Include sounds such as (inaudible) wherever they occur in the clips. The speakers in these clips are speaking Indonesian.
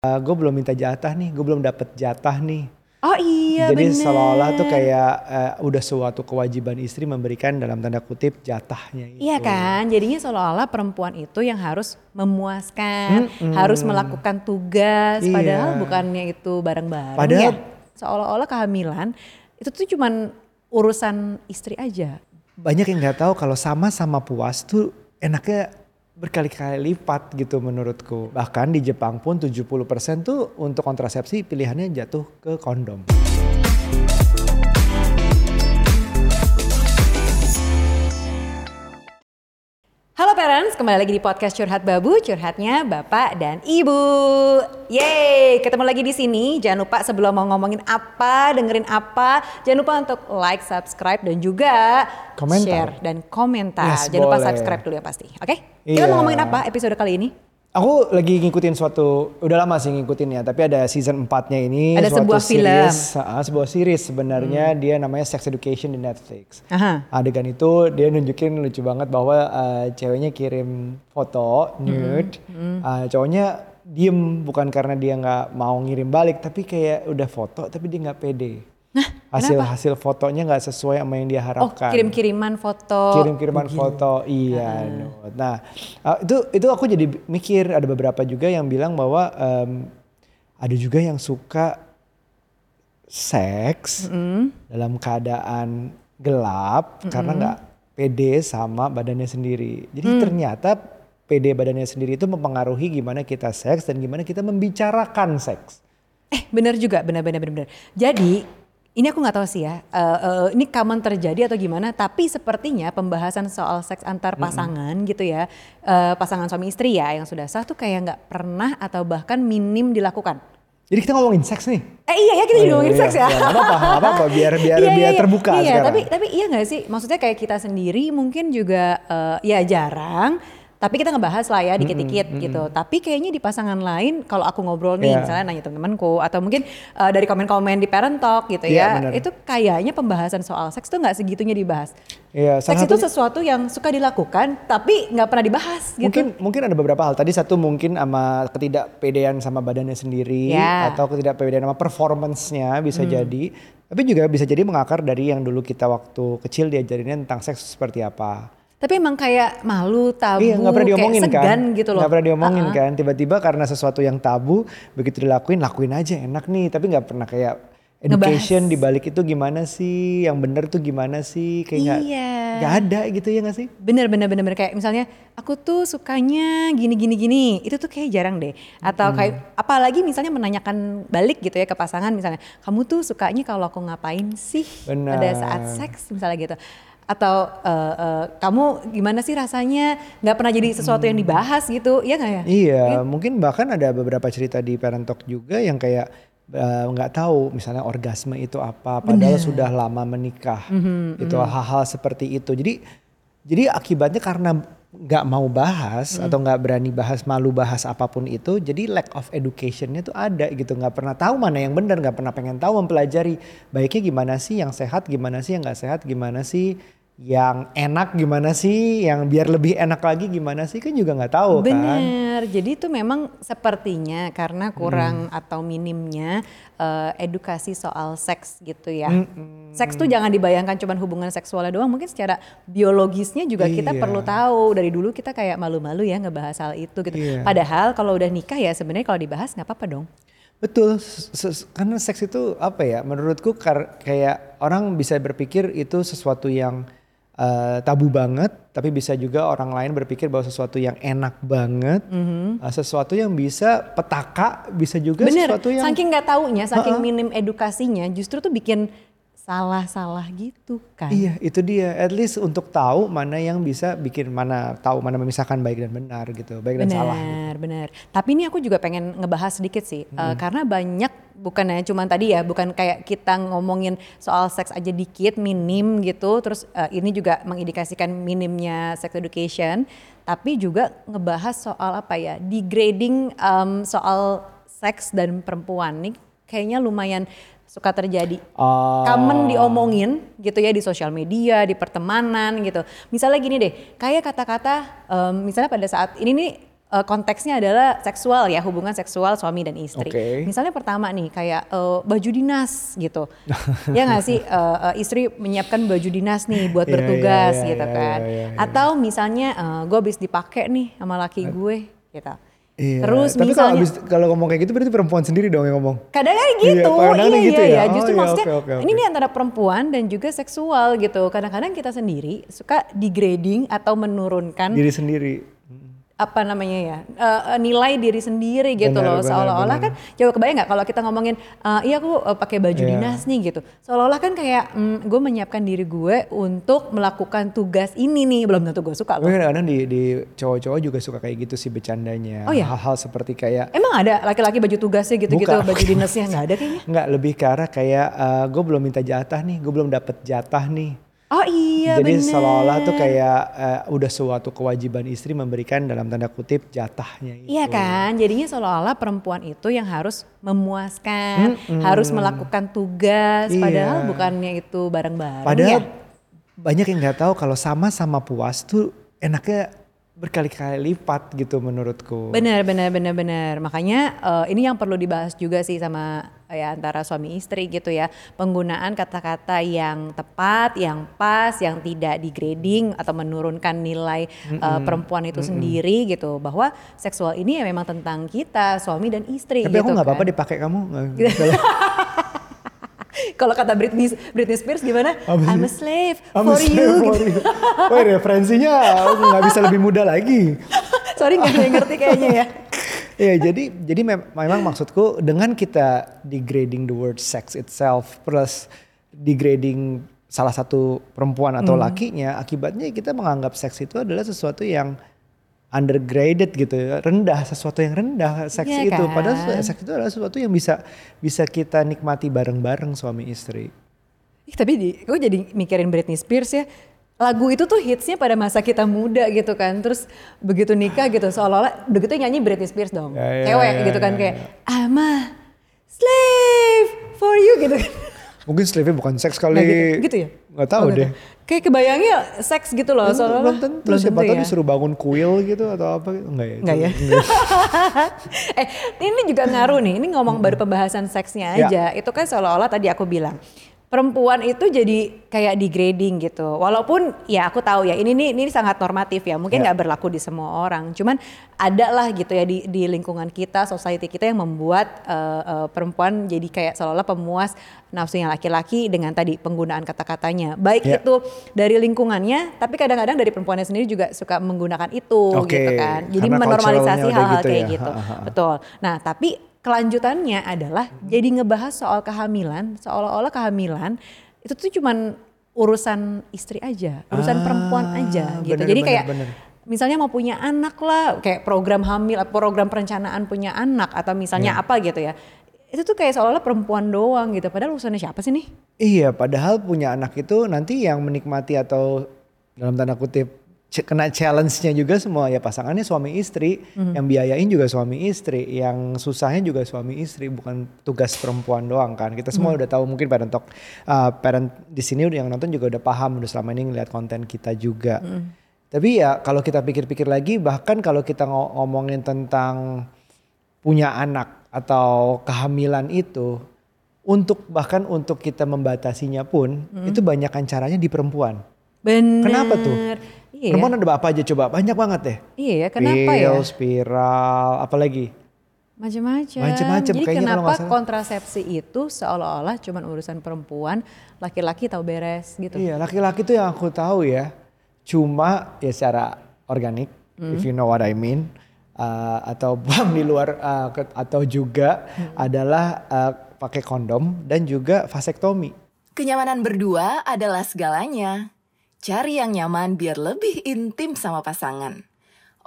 gue belum minta jatah nih, gue belum dapet jatah nih. Oh iya Jadi bener. seolah-olah tuh kayak eh, udah suatu kewajiban istri memberikan dalam tanda kutip jatahnya itu. Iya kan, jadinya seolah-olah perempuan itu yang harus memuaskan, harus melakukan tugas, Iya. padahal bukannya itu bareng-bareng Padahal- ya. Seolah-olah kehamilan itu tuh cuman urusan istri aja. Banyak yang nggak tahu kalau sama-sama puas tuh enaknya berkali-kali lipat gitu menurutku. Bahkan di Jepang pun 70% tuh untuk kontrasepsi pilihannya jatuh ke kondom. Halo parents, kembali lagi di podcast Curhat Babu, curhatnya Bapak dan Ibu. Yeay, ketemu lagi di sini. Jangan lupa sebelum mau ngomongin apa, dengerin apa, jangan lupa untuk like, subscribe dan juga Komentar. share dan komentar. Yes, jangan lupa boleh. subscribe dulu ya pasti. Oke? Kita Iya. mau ngomongin apa episode kali ini? Aku lagi ngikutin suatu, udah lama sih ngikutin ya, tapi ada season 4-nya ini. Ada suatu sebuah film. Hmm. series, ah, sebuah series sebenarnya dia namanya Sex Education di Netflix. Aha. Adegan itu dia nunjukin lucu banget bahwa uh, ceweknya kirim foto nude, Hmm. uh, cowoknya diem bukan karena dia nggak mau ngirim balik, tapi kayak udah foto tapi dia nggak pede. Hasil hasil fotonya nggak sesuai sama yang dia Oh, harapkan. kirim-kiriman foto. kirim-kiriman foto iya Nut. nah uh, itu itu aku jadi mikir ada beberapa juga yang bilang bahwa em, ada juga yang suka seks dalam keadaan gelap karena nggak pede sama badannya sendiri. Jadi ternyata pede badannya sendiri itu mempengaruhi gimana kita seks dan gimana kita membicarakan seks. Eh, benar juga, benar benar benar. benar. Jadi ini aku nggak tahu sih ya, eh, eh, ini common terjadi atau gimana? Tapi sepertinya pembahasan soal seks antar pasangan gitu ya, eh, pasangan suami istri ya yang sudah sah tuh kayak nggak pernah atau bahkan minim dilakukan. jadi kita ngomongin seks nih Eh iya ya kita Oh, ngomongin iya, seks ya. iya, nggak apa-apa, apa-apa, (laughs) biar- biar- Iya, biar iya, terbuka Iya sekarang. tapi tapi iya nggak sih, maksudnya kayak kita sendiri mungkin juga eh, ya jarang. Tapi kita ngebahas lah ya dikit-dikit gitu. Tapi kayaknya di pasangan lain kalau aku ngobrol nih Iya. misalnya nanya teman-temanku atau mungkin eh, dari komen-komen di parent talk gitu Iya, ya. benar. Itu kayaknya pembahasan soal seks tuh nggak segitunya dibahas. Iya, salah Seks itu sesuatu yang suka dilakukan tapi nggak pernah dibahas gitu. Mungkin mungkin ada beberapa hal. Tadi satu mungkin sama ketidakpedean sama badannya sendiri Ya. atau ketidakpedean sama performance-nya bisa Hmm. jadi. Tapi juga bisa jadi mengakar dari yang dulu kita waktu kecil diajarinnya tentang seks seperti apa. Tapi emang kayak malu, tabu, iya, nggak pernah diomongin kayak segan kan? gitu loh. Nggak pernah diomongin Uh-uh. kan? Tiba-tiba karena sesuatu yang tabu begitu dilakuin, lakuin aja enak nih. Tapi nggak pernah kayak education di balik itu gimana sih? Yang bener tuh gimana sih? Kayak Iya. nggak ada gitu ya nggak sih? Bener bener bener bener kayak misalnya aku tuh sukanya gini gini gini itu tuh kayak jarang deh atau kayak apalagi misalnya menanyakan balik gitu ya ke pasangan misalnya kamu tuh sukanya kalau aku ngapain sih pada Benar. saat seks misalnya gitu atau eh, eh, kamu gimana sih rasanya? Nggak pernah jadi sesuatu yang dibahas gitu ya nggak ya? Iya, mungkin bahkan ada beberapa cerita di Parent Talk juga yang kayak eh, nggak tahu misalnya orgasme itu apa, padahal sudah lama menikah, itu hal-hal seperti itu. Jadi, jadi akibatnya karena nggak mau bahas atau nggak berani bahas, malu bahas apa pun itu, jadi lack of educationnya tuh ada gitu, nggak pernah tahu mana yang benar, nggak pernah pengen tahu mempelajari baiknya gimana sih, yang sehat gimana sih, yang nggak sehat gimana sih. Yang enak gimana sih, yang biar lebih enak lagi gimana sih kan juga nggak tahu kan. Bener, jadi itu memang sepertinya karena kurang atau minimnya eh, edukasi soal seks gitu ya. Seks tuh jangan dibayangkan cuman hubungan seksualnya doang, mungkin secara biologisnya juga kita Iya. perlu tahu. Dari dulu kita kayak malu-malu ya ngebahas hal itu gitu. Iya. Padahal kalau udah nikah ya sebenarnya kalau dibahas nggak apa-apa dong. Betul, karena seks itu apa ya? Menurutku kayak orang bisa berpikir itu sesuatu yang eh, tabu banget, tapi bisa juga orang lain berpikir bahwa sesuatu yang enak banget, eh, sesuatu yang bisa petaka, bisa juga Bener, sesuatu yang saking nggak taunya, saking minim edukasinya, justru tuh bikin salah-salah gitu kan. Iya, itu dia. At least untuk tahu mana yang bisa bikin mana tahu mana memisahkan baik dan benar gitu, baik dan salah. gitu. Benar, benar. Tapi ini aku juga pengen ngebahas sedikit sih, Eh, karena banyak bukannya cuman tadi ya, bukan kayak kita ngomongin soal seks aja dikit, minim gitu. Terus eh, ini juga mengindikasikan minimnya sex education, tapi juga ngebahas soal apa ya, degrading em, soal seks dan perempuan nih, kayaknya lumayan suka terjadi Oh. common diomongin gitu ya di sosial media, di pertemanan gitu. Misalnya gini deh, kayak kata-kata em, misalnya pada saat ini nih uh, konteksnya adalah seksual ya hubungan seksual suami dan istri. Okay. Misalnya pertama nih kayak uh, baju dinas gitu, (laughs) ya nggak sih uh, uh, istri menyiapkan baju dinas nih buat Iya, bertugas iya, iya, gitu iya, kan. iya, iya, iya. Atau misalnya uh, gue habis dipakai nih sama laki gue gitu. Iya. Terus Tapi kalau misalnya abis- kalau ngomong kayak gitu berarti perempuan sendiri dong yang ngomong. kadang-kadang Iya, gitu, kadang-kadang iya, gitu iya, ya? iya. Oh, Justru iya, maksudnya oke, oke, oke. ini nih antara perempuan dan juga seksual gitu. Kadang-kadang kita sendiri suka degrading atau menurunkan Diri sendiri. Apa namanya ya eh, nilai diri sendiri gitu Benar, loh seolah-olah kan coba kebayang nggak kalau kita ngomongin eh, iya aku eh, pakai baju Iya. dinas nih gitu seolah-olah kan kayak mm, gue menyiapkan diri gue untuk melakukan tugas ini nih belum tentu gue suka loh kadang-kadang di, di cowok-cowok juga suka kayak gitu sih bercandanya. Oh, iya? Hal-hal seperti kayak emang ada laki-laki baju tugasnya gitu-gitu Bukan. baju dinasnya (laughs) nggak ada kayaknya nggak lebih ke arah kayak gue belum minta jatah nih, gue belum dapet jatah nih. Oh iya Jadi bener seolah-olah tuh kayak eh, udah suatu kewajiban istri memberikan dalam tanda kutip jatahnya itu. Iya kan, jadinya seolah-olah perempuan itu yang harus memuaskan, harus melakukan tugas, Iya. padahal bukannya itu bareng-bareng Padahal ya. banyak yang nggak tahu kalau sama-sama puas tuh enaknya berkali-kali lipat gitu menurutku. Benar, benar, benar, benar. Makanya eh, ini yang perlu dibahas juga sih sama ya antara suami istri gitu ya. Penggunaan kata-kata yang tepat, yang pas, yang tidak degrading atau menurunkan nilai eh, perempuan itu sendiri gitu. Bahwa seksual ini ya memang tentang kita, suami dan istri. Tapi gitu aku nggak kan. apa-apa dipakai kamu. (laughs) Kalau kata Britney, Britney Spears gimana? I'm a slave I'm a for slave you. for you. (laughs) Woi referensinya nggak bisa lebih muda lagi. (laughs) Sorry nggak ada yang ngerti kayaknya ya. (laughs) Iya jadi jadi mem- memang maksudku dengan kita degrading the word sex itself plus degrading salah satu perempuan atau Hmm. lakinya akibatnya kita menganggap seks itu adalah sesuatu yang undergraded gitu ya rendah sesuatu yang rendah seks Iya itu kan? padahal seks itu adalah sesuatu yang bisa bisa kita nikmati bareng-bareng suami istri. Ih, tapi di, gue jadi mikirin Britney Spears ya. Lagu itu tuh hitsnya pada masa kita muda gitu kan. Terus begitu nikah gitu seolah-olah begitu nyanyi Britney Spears dong. Ya, ya, Cewek ya, gitu kan ya, kayak I'm a slave for you gitu kan. Mungkin slave bukan seks kali. Nah, gitu, gitu ya? Nggak tahu Oh, gitu. deh. Kayak kebayangnya seks gitu loh Belum, seolah-olah. belum tentu siapa tahu ya. disuruh bangun kuil gitu atau apa gitu. Enggak ya? Enggak ya? (laughs) eh ini juga ngaruh nih, ini ngomong baru pembahasan seksnya Ya. aja. Itu kan seolah-olah tadi aku bilang perempuan itu jadi kayak degrading gitu. Walaupun ya aku tahu ya ini nih ini sangat normatif ya. Mungkin Ya. nggak berlaku di semua orang. Cuman ada lah gitu ya di di lingkungan kita, society kita yang membuat eh, eh, perempuan jadi kayak seolah-olah pemuas nafsunya laki-laki dengan tadi penggunaan kata-katanya. Baik Ya. itu dari lingkungannya, tapi kadang-kadang dari perempuannya sendiri juga suka menggunakan itu Oke, gitu kan. Jadi karena menormalisasi hal-hal gitu kayak ya. gitu. Ha, ha. Betul. Nah, tapi kelanjutannya adalah jadi ngebahas soal kehamilan, seolah-olah kehamilan itu tuh cuman urusan istri aja, urusan Ah, perempuan aja gitu. bener, jadi bener, kayak bener. misalnya mau punya anak lah, kayak program hamil, program perencanaan punya anak atau misalnya Iya. apa gitu ya. Itu tuh kayak seolah-olah perempuan doang gitu. Padahal urusannya siapa sih nih? Iya, padahal punya anak itu nanti yang menikmati atau dalam tanda kutip kena challenge-nya juga semua ya pasangannya suami istri, Mhm. yang biayain juga suami istri, yang susahnya juga suami istri, bukan tugas perempuan doang kan. Kita semua udah tahu mungkin parent talk, uh, parent di sini udah yang nonton juga udah paham udah selama ini ngeliat konten kita juga. Mhm. Tapi ya kalau kita pikir-pikir lagi, bahkan kalau kita ngo- ngomongin tentang punya anak atau kehamilan itu untuk bahkan untuk kita membatasinya pun Mhm. itu banyakkan caranya di perempuan. Bener. Kenapa tuh? Iya. Perempuan ada apa aja coba? Banyak banget deh. Iya ya, kenapa ya? Pil, spiral, apalagi? Macam-macam. Macem-macem, Jadi kayaknya kenapa salah. kontrasepsi itu seolah-olah cuman urusan perempuan, laki-laki tahu beres gitu. Iya, laki-laki tuh yang aku tahu ya, cuma ya secara organik, Hmm. if you know what I mean, uh, atau (laughs) buang di luar uh, atau juga Hmm. adalah uh, pakai kondom dan juga vasektomi. Kenyamanan berdua adalah segalanya. Cari yang nyaman biar lebih intim sama pasangan.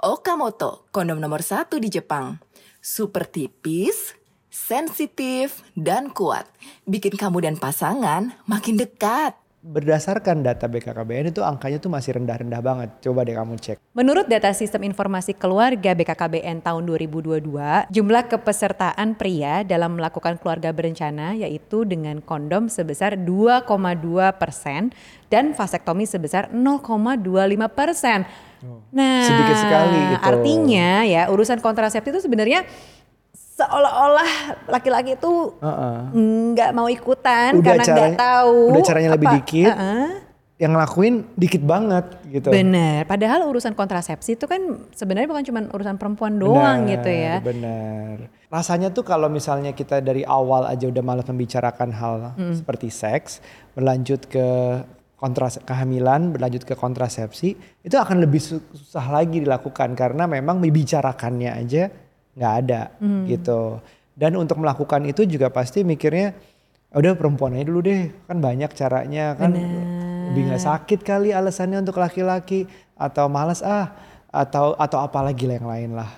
Okamoto, kondom nomor satu di Jepang. Super tipis, sensitif, dan kuat. Bikin kamu dan pasangan makin dekat. Berdasarkan data BKKBN itu angkanya tuh masih rendah-rendah banget. Coba deh kamu cek. Menurut data Sistem Informasi Keluarga BKKBN tahun 2022, jumlah kepesertaan pria dalam melakukan keluarga berencana yaitu dengan kondom sebesar 2,2 persen dan vasektomi sebesar 0,25 persen. Nah, sedikit sekali gitu. Artinya ya urusan kontrasepsi itu sebenarnya seolah-olah laki-laki itu nggak uh -uh. mau ikutan udah karena nggak tahu udah caranya apa, lebih dikit uh -uh. yang ngelakuin dikit banget gitu bener padahal urusan kontrasepsi itu kan sebenarnya bukan cuma urusan perempuan doang bener, gitu ya bener rasanya tuh kalau misalnya kita dari awal aja udah malah membicarakan hal hmm. seperti seks berlanjut ke kontras kehamilan berlanjut ke kontrasepsi itu akan lebih susah lagi dilakukan karena memang membicarakannya aja nggak ada hmm. gitu. Dan untuk melakukan itu juga pasti mikirnya ya udah perempuan aja dulu deh kan banyak caranya kan Bener. lebih nggak sakit kali alasannya untuk laki-laki atau malas ah atau atau apalagi lah yang lain lah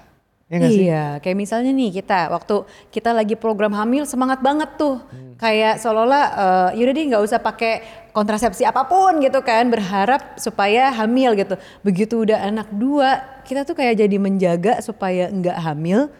Ya iya, sih? kayak misalnya nih kita waktu kita lagi program hamil semangat banget tuh, hmm. kayak seolah-olah uh, yaudah deh nggak usah pakai kontrasepsi apa pun gitu kan, berharap supaya hamil gitu. Begitu udah anak dua, kita tuh kayak jadi menjaga supaya nggak hamil,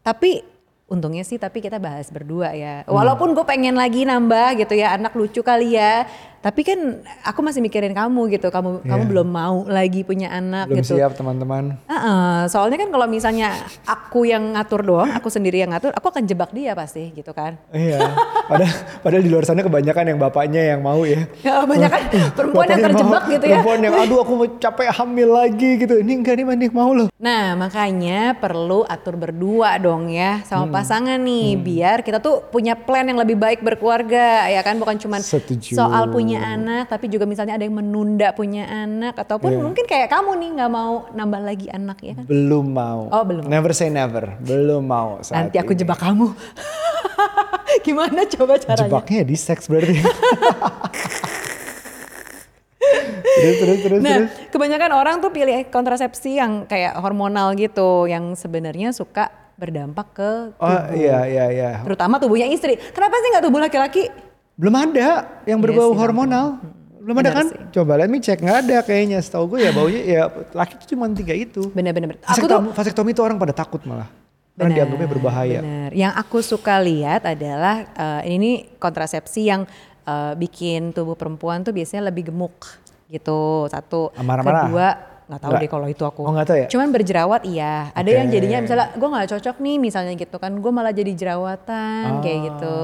tapi untungnya sih tapi kita bahas berdua ya. Hmm. Walaupun gue pengen lagi nambah gitu ya, anak lucu kali ya, tapi kan aku masih mikirin kamu gitu. Kamu yeah. kamu belum mau lagi punya anak belum gitu. siap teman-teman. Uh -uh, soalnya kan kalau misalnya aku yang ngatur doang aku sendiri yang ngatur aku akan jebak dia pasti gitu kan. Iya. Padahal padahal di luar sana kebanyakan yang bapaknya yang mau ya, ya banyak kan perempuan yang terjebak mau, gitu ya. perempuan yang aduh aku mau capek hamil lagi gitu. Ini enggak nih manik mau loh. Nah makanya perlu atur berdua dong ya sama hmm. pasangan nih hmm. biar kita tuh punya plan yang lebih baik berkeluarga ya kan? Bukan cuma soal punya punya anak tapi juga misalnya ada yang menunda punya anak ataupun yeah. mungkin kayak kamu nih nggak mau nambah lagi anak ya kan? Belum mau. Oh belum. Never say never. Belum mau. Saat Nanti aku ini. jebak kamu. (laughs) Gimana coba caranya? Jebaknya di seks berarti. (laughs) terus, terus, terus, nah, terus. kebanyakan orang tuh pilih kontrasepsi yang kayak hormonal gitu, yang sebenarnya suka berdampak ke oh, tubuh. Oh iya iya iya. Terutama tubuhnya istri. Kenapa sih nggak tubuh laki-laki? Belum ada yang berbau yes, hormonal. Belum ada kan? Sih. Coba let me cek nggak ada kayaknya. Setahu gue ya baunya ya laki itu cuma tiga itu. Bener-bener. Aku tuh vasektomi itu orang pada takut malah. Karena bener, dianggapnya berbahaya. Bener. Yang aku suka lihat adalah uh, ini kontrasepsi yang uh, bikin tubuh perempuan tuh biasanya lebih gemuk gitu. Satu. Marah-marah. Kedua nggak tahu deh kalau itu aku. Oh tahu ya? Cuman berjerawat iya. Ada okay. yang jadinya misalnya gue nggak cocok nih misalnya gitu kan, gue malah jadi jerawatan oh. kayak gitu.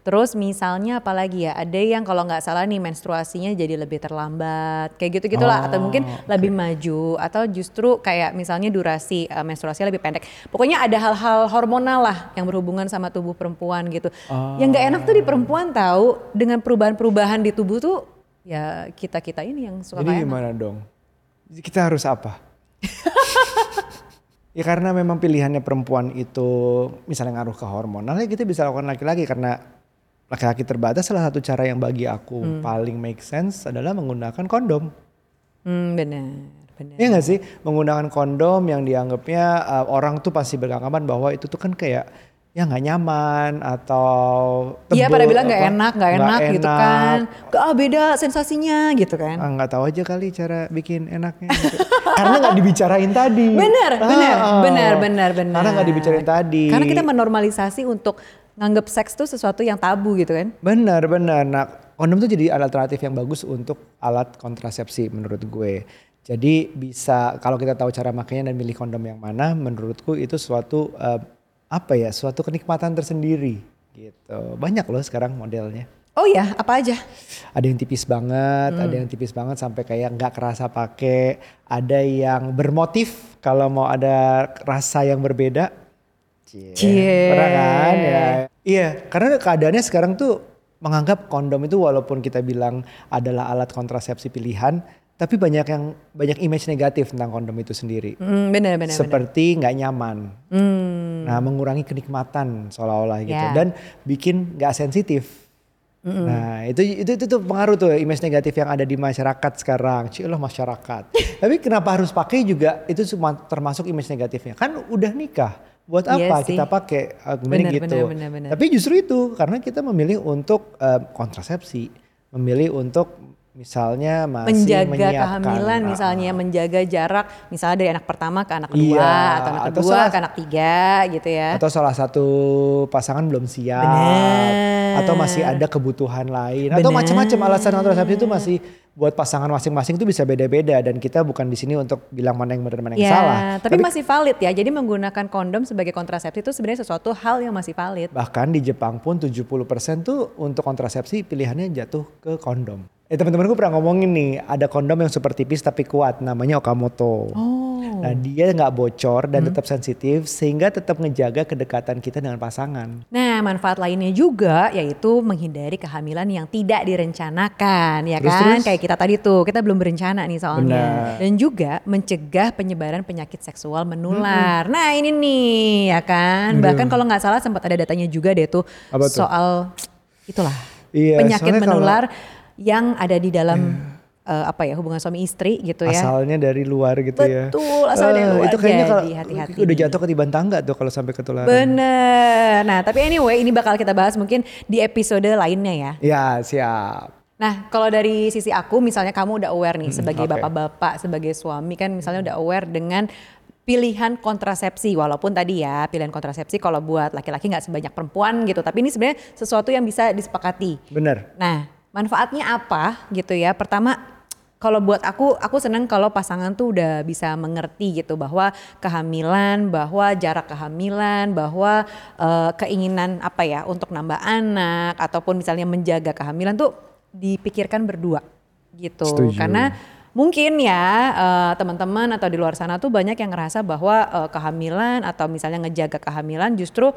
Terus misalnya apalagi ya, ada yang kalau nggak salah nih menstruasinya jadi lebih terlambat, kayak gitu gitulah, oh, atau mungkin okay. lebih maju, atau justru kayak misalnya durasi uh, menstruasinya lebih pendek. Pokoknya ada hal-hal hormonal lah yang berhubungan sama tubuh perempuan gitu. Oh. Yang nggak enak tuh di perempuan tahu dengan perubahan-perubahan di tubuh tuh ya kita kita ini yang suka. Jadi gimana dong? Kita harus apa? (laughs) ya karena memang pilihannya perempuan itu misalnya ngaruh ke hormonal ya kita bisa lakukan laki-laki karena laki-laki terbatas salah satu cara yang bagi aku hmm. paling make sense adalah menggunakan kondom. Hmm, benar. Benar. Iya gak sih menggunakan kondom yang dianggapnya uh, orang tuh pasti beranggapan bahwa itu tuh kan kayak ya nggak nyaman atau iya pada bilang nggak enak nggak enak, enak gitu kan ah beda sensasinya gitu kan ah, nggak tahu aja kali cara bikin enaknya gitu. (laughs) karena nggak dibicarain tadi benar ah, benar ah, benar benar benar karena nggak dibicarain tadi karena kita menormalisasi untuk nganggap seks tuh sesuatu yang tabu gitu kan? Benar, benar. Nah, kondom tuh jadi alat alternatif yang bagus untuk alat kontrasepsi menurut gue. Jadi bisa kalau kita tahu cara makainya dan milih kondom yang mana, menurutku itu suatu uh, apa ya, suatu kenikmatan tersendiri gitu. Banyak loh sekarang modelnya. Oh ya, apa aja? Ada yang tipis banget, hmm. ada yang tipis banget sampai kayak nggak kerasa pakai. Ada yang bermotif kalau mau ada rasa yang berbeda. Cie. Cie. Pernah kan ya. Iya, karena keadaannya sekarang tuh menganggap kondom itu walaupun kita bilang adalah alat kontrasepsi pilihan, tapi banyak yang banyak image negatif tentang kondom itu sendiri. Mm, benar, benar. Seperti nggak nyaman. Mm. Nah, mengurangi kenikmatan seolah-olah gitu yeah. dan bikin nggak sensitif. Mm -hmm. Nah itu itu itu tuh pengaruh tuh image negatif yang ada di masyarakat sekarang. Cilah masyarakat. (laughs) Tapi kenapa harus pakai juga itu cuma termasuk image negatifnya. Kan udah nikah buat iya apa kita pakai argumen bener, gitu. Bener, bener, bener. Tapi justru itu karena kita memilih untuk uh, kontrasepsi. memilih untuk misalnya masih menjaga kehamilan ah, misalnya menjaga jarak misalnya dari anak pertama ke anak kedua Iya, atau anak atau kedua salah- ke anak tiga gitu ya atau salah satu pasangan belum siap Bener. atau masih ada kebutuhan lain atau Bener. macam-macam alasan kontrasepsi itu masih buat pasangan masing-masing itu bisa beda-beda dan kita bukan di sini untuk bilang mana yang benar mana yang Ya, salah tapi, masih valid ya. Jadi menggunakan kondom sebagai kontrasepsi itu sebenarnya sesuatu hal yang masih valid. bahkan di Jepang pun 70% tuh untuk kontrasepsi pilihannya jatuh ke kondom eh teman-temanku pernah ngomongin nih ada kondom yang super tipis tapi kuat namanya Okamoto Oh. Nah dia nggak bocor dan tetap sensitif sehingga tetap ngejaga kedekatan kita dengan pasangan. Nah, manfaat lainnya juga yaitu menghindari kehamilan yang tidak direncanakan, ya Terus, kan? terus? Kayak kita tadi tuh, kita belum berencana nih soalnya. Benar. Dan juga mencegah penyebaran penyakit seksual menular. Nah, ini nih, ya kan? Bahkan kalau nggak salah sempat ada datanya juga deh tuh Apa tuh? soal itulah Iya, penyakit soalnya kalau- menular yang ada di dalam eh, apa ya hubungan suami istri gitu ya. Asalnya dari luar gitu ya. Betul, asal dari Eh, luar. Itu kayaknya kalau hati-hati udah jatuh ketiban tangga tuh kalau sampai ketularan. Bener. Nah, tapi anyway, ini bakal kita bahas mungkin di episode lainnya ya. Ya siap. Nah, kalau dari sisi aku, misalnya kamu udah aware nih sebagai oke. bapak-bapak, sebagai suami kan, misalnya udah aware dengan pilihan kontrasepsi, walaupun tadi ya pilihan kontrasepsi kalau buat laki-laki nggak sebanyak perempuan gitu, tapi ini sebenarnya sesuatu yang bisa disepakati. Bener. Nah, manfaatnya apa gitu ya? Pertama, kalau buat aku, aku senang kalau pasangan tuh udah bisa mengerti gitu bahwa kehamilan, bahwa jarak kehamilan, bahwa eh, keinginan apa ya untuk nambah anak ataupun misalnya menjaga kehamilan tuh dipikirkan berdua gitu. Setuju. Karena mungkin ya eh, teman-teman atau di luar sana tuh banyak yang ngerasa bahwa eh, kehamilan atau misalnya ngejaga kehamilan justru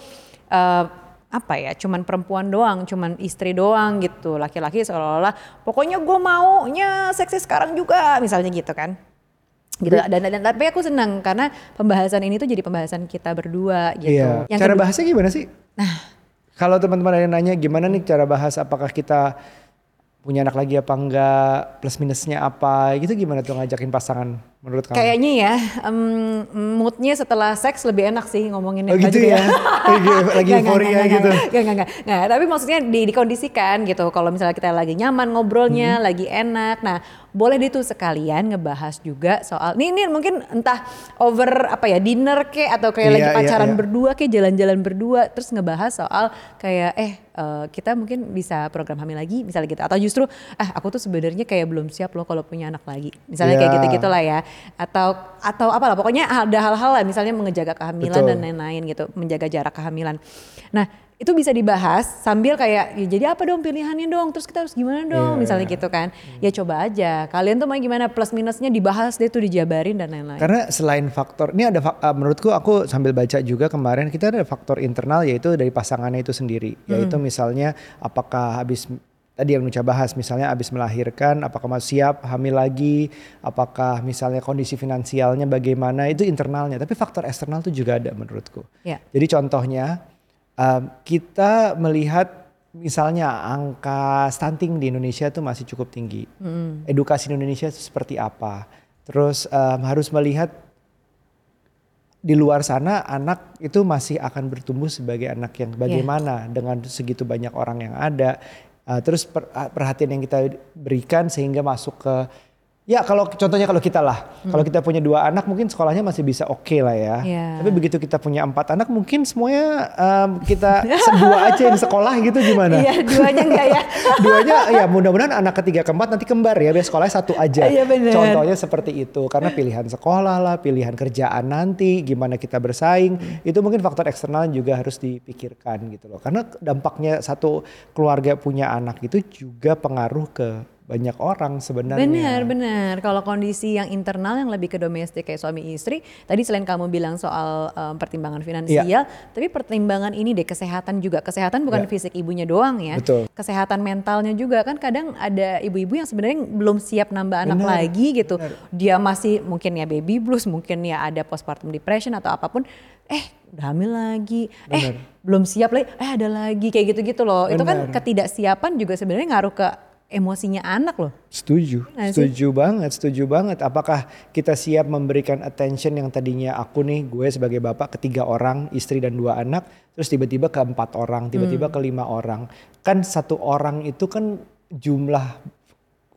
eh, apa ya cuman perempuan doang cuman istri doang gitu laki-laki seolah-olah pokoknya gue maunya seksi sekarang juga misalnya gitu kan gitu dan, dan, dan- tapi aku senang karena pembahasan ini tuh jadi pembahasan kita berdua gitu Iya. Yang cara kedua- bahasnya gimana sih? Nah. Kalau teman-teman ada yang nanya gimana nih cara bahas apakah kita punya anak lagi apa enggak, plus minusnya apa, gitu gimana tuh ngajakin pasangan menurut kamu? Kayaknya ya, em, moodnya setelah seks lebih enak sih ngomonginnya. Oh gitu juga ya? (laughs) Lagi, euforia gitu. Nggak, nggak, nggak, nggak. Tapi maksudnya di, dikondisikan gitu. Kalau misalnya kita lagi nyaman ngobrolnya, Hmm. lagi enak. Nah, boleh deh tuh sekalian ngebahas juga soal, nih, ini mungkin entah over apa ya, dinner kek atau kayak Iya, lagi iya, pacaran iya. berdua kek, jalan-jalan berdua. Terus ngebahas soal kayak, eh eh, kita mungkin bisa program hamil lagi, misalnya gitu. Atau justru, eh aku tuh sebenarnya kayak belum siap loh kalau punya anak lagi. Misalnya kayak Iya. gitu-gitu lah ya. Atau atau apalah pokoknya ada hal-hal lah misalnya menjaga kehamilan Betul. dan lain-lain gitu, menjaga jarak kehamilan. Nah, itu bisa dibahas sambil kayak ya jadi apa dong pilihannya dong, terus kita harus gimana dong, Iya, misalnya iya. gitu kan. Ya coba aja. Kalian tuh mau gimana plus minusnya dibahas deh tuh dijabarin dan lain-lain. Karena selain faktor, ini ada uh, menurutku aku sambil baca juga kemarin kita ada faktor internal yaitu dari pasangannya itu sendiri, yaitu misalnya apakah habis tadi yang Nuca bahas misalnya habis melahirkan apakah masih siap hamil lagi, apakah misalnya kondisi finansialnya bagaimana itu internalnya, tapi faktor eksternal itu juga ada menurutku. Ya. Jadi contohnya um, kita melihat misalnya angka stunting di Indonesia itu masih cukup tinggi. Edukasi di Indonesia itu seperti apa? Terus um, harus melihat di luar sana anak itu masih akan bertumbuh sebagai anak yang bagaimana dengan segitu banyak orang yang ada. Uh, terus uh, perhatian yang kita berikan sehingga masuk ke ya kalau contohnya kalau kita lah, kalau kita punya dua anak mungkin sekolahnya masih bisa oke lah ya. Iya. Tapi begitu kita punya empat anak mungkin semuanya um, kita sedua aja yang sekolah gitu gimana? Iya, duanya enggak ya. (laughs) Duanya ya mudah-mudahan anak ketiga keempat nanti kembar ya biar sekolahnya satu aja. Iya, bener. Contohnya seperti itu karena pilihan sekolah lah, pilihan kerjaan nanti, gimana kita bersaing, itu mungkin faktor eksternal juga harus dipikirkan gitu loh. Karena dampaknya satu keluarga punya anak itu juga pengaruh ke banyak orang sebenarnya. Benar, benar. Kalau kondisi yang internal yang lebih ke domestik kayak suami istri, tadi selain kamu bilang soal em, pertimbangan finansial, Iya. tapi pertimbangan ini deh kesehatan juga. Kesehatan bukan Iya. fisik ibunya doang ya. Betul. Kesehatan mentalnya juga kan kadang ada ibu-ibu yang sebenarnya belum siap nambah anak Benar, lagi gitu. benar. Dia masih mungkin ya baby blues, mungkin ya ada postpartum depression atau apa pun. Eh, udah hamil lagi. Eh, Benar. belum siap lagi. Eh, ada lagi kayak gitu-gitu loh. Itu kan Benar. ketidaksiapan juga sebenarnya ngaruh ke emosinya anak loh. Setuju, sih? setuju banget, setuju banget. Apakah kita siap memberikan attention yang tadinya aku nih, gue sebagai bapak ketiga orang, istri dan dua anak, terus tiba-tiba ke empat orang, tiba-tiba Hmm. ke lima orang. Kan satu orang itu kan jumlah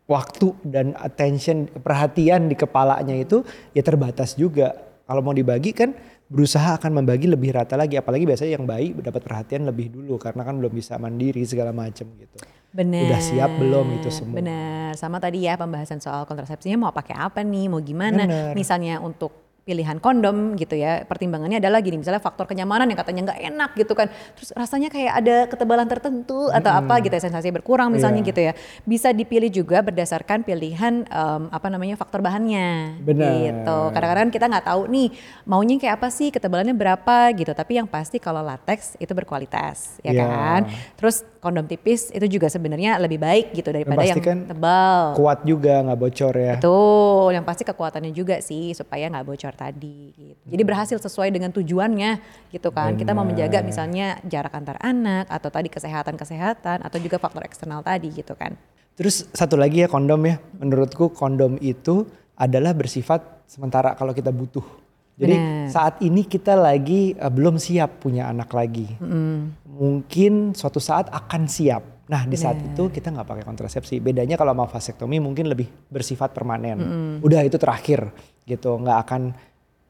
waktu dan attention perhatian di kepalanya itu ya terbatas juga. Kalau mau dibagi kan berusaha akan membagi lebih rata lagi apalagi biasanya yang bayi dapat perhatian lebih dulu karena kan belum bisa mandiri segala macam gitu. Benar. Udah siap belum itu semua? Benar. Sama tadi ya pembahasan soal kontrasepsinya mau pakai apa nih, mau gimana. Bener. Misalnya untuk pilihan kondom gitu ya. Pertimbangannya adalah gini misalnya faktor kenyamanan yang katanya nggak enak gitu kan. Terus rasanya kayak ada ketebalan tertentu atau apa gitu ya sensasi berkurang misalnya Iya. gitu ya. Bisa dipilih juga berdasarkan pilihan em, apa namanya faktor bahannya. Benar. gitu. Kadang-kadang kita nggak tahu nih maunya kayak apa sih ketebalannya berapa gitu. Tapi yang pasti kalau latex itu berkualitas ya Iya. kan. Terus kondom tipis itu juga sebenarnya lebih baik gitu daripada yang pastikan tebal. Kuat juga nggak bocor ya. Betul, yang pasti kekuatannya juga sih supaya nggak bocor tadi. Gitu. Jadi berhasil sesuai dengan tujuannya gitu kan. Kita mau menjaga misalnya jarak antar anak atau tadi kesehatan-kesehatan atau juga faktor eksternal tadi gitu kan. Terus satu lagi ya kondom ya. Menurutku kondom itu adalah bersifat sementara kalau kita butuh. Jadi Benar. saat ini kita lagi eh, belum siap punya anak lagi. Mungkin suatu saat akan siap. Nah di saat itu kita nggak pakai kontrasepsi. Bedanya kalau mau vasektomi mungkin lebih bersifat permanen. Udah itu terakhir gitu, nggak akan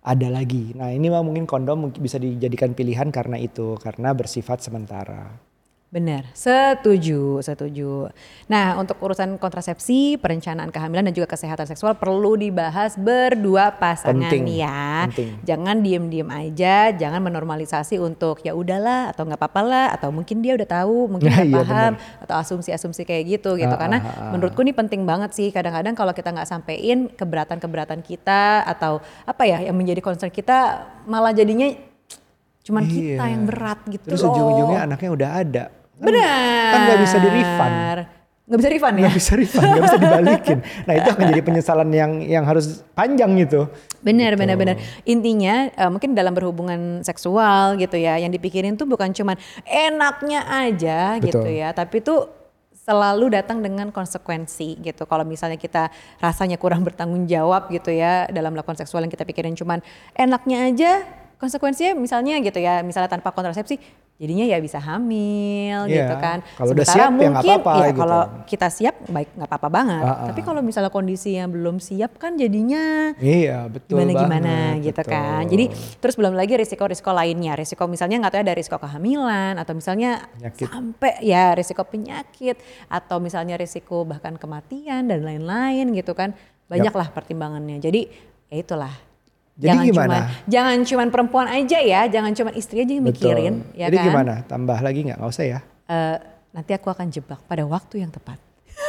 ada lagi. Nah ini mah mungkin kondom mungkin bisa dijadikan pilihan karena itu, karena bersifat sementara. Benar, setuju, setuju. Nah, untuk urusan kontrasepsi, perencanaan kehamilan dan juga kesehatan seksual perlu dibahas berdua pasangan Penting, ya. penting. Jangan diem-diem aja, jangan menormalisasi untuk ya udahlah atau nggak apa-apa lah atau mungkin dia udah tahu, mungkin (laughs) udah Iya, paham atau asumsi-asumsi kayak gitu gitu. Ah, Karena ah, ah. menurutku ini penting banget sih. Kadang-kadang kalau kita nggak sampein keberatan-keberatan kita atau apa ya yang menjadi concern kita malah jadinya cuman kita Iya. yang berat gitu Terus loh. ujung-ujungnya anaknya udah ada. Kan- Benar. Kan nggak bisa di refund. Nggak bisa refund ya? nggak bisa refund, nggak bisa dibalikin. (laughs) Nah itu akan jadi penyesalan yang yang harus panjang gitu. Benar, Gitu. benar, benar. Intinya eh, mungkin dalam berhubungan seksual gitu ya, yang dipikirin tuh bukan cuman enaknya aja gitu Betul. ya, tapi tuh selalu datang dengan konsekuensi gitu. Kalau misalnya kita rasanya kurang bertanggung jawab gitu ya dalam melakukan seksual yang kita pikirin cuman enaknya aja, konsekuensinya misalnya gitu ya, misalnya tanpa kontrasepsi jadinya ya bisa hamil Iya. gitu kan. Kalau udah Sementara siap ya mungkin apa-apa ya gitu. kalau kita siap baik nggak apa-apa banget. Ah, ah. Tapi kalau misalnya kondisi yang belum siap kan jadinya Iya betul gimana gimana banget, gitu betul. kan. Jadi terus belum lagi risiko-risiko lainnya. Risiko misalnya nggak tahu ada risiko kehamilan atau misalnya Penyakit. sampai ya risiko penyakit atau misalnya risiko bahkan kematian dan lain-lain gitu kan. Banyaklah pertimbangannya. Jadi ya itulah. Jadi jangan gimana? Cuman, jangan cuman perempuan aja ya, jangan cuman istri aja yang Betul. mikirin, ya Jadi kan? gimana? Tambah lagi nggak? Nggak usah ya. Eh, nanti aku akan jebak pada waktu yang tepat.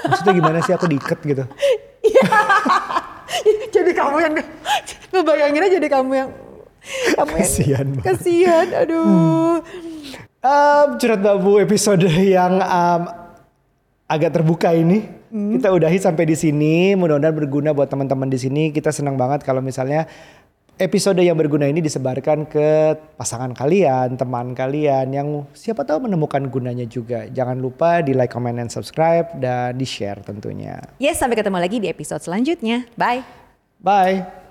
Maksudnya gimana sih aku diikat gitu? (laughs) jadi kamu yang ngebayanginnya jadi kamu yang kamu yang Kasian banget. kasihan aduh Um, curhat babu episode yang um, agak terbuka ini. Hmm. Kita udahi sampai di sini. Mudah-mudahan berguna buat teman-teman di sini. Kita senang banget kalau misalnya episode yang berguna ini disebarkan ke pasangan kalian, teman kalian yang siapa tahu menemukan gunanya juga. Jangan lupa di like, comment, and subscribe dan di share tentunya. yes sampai ketemu lagi di episode selanjutnya bye Bye.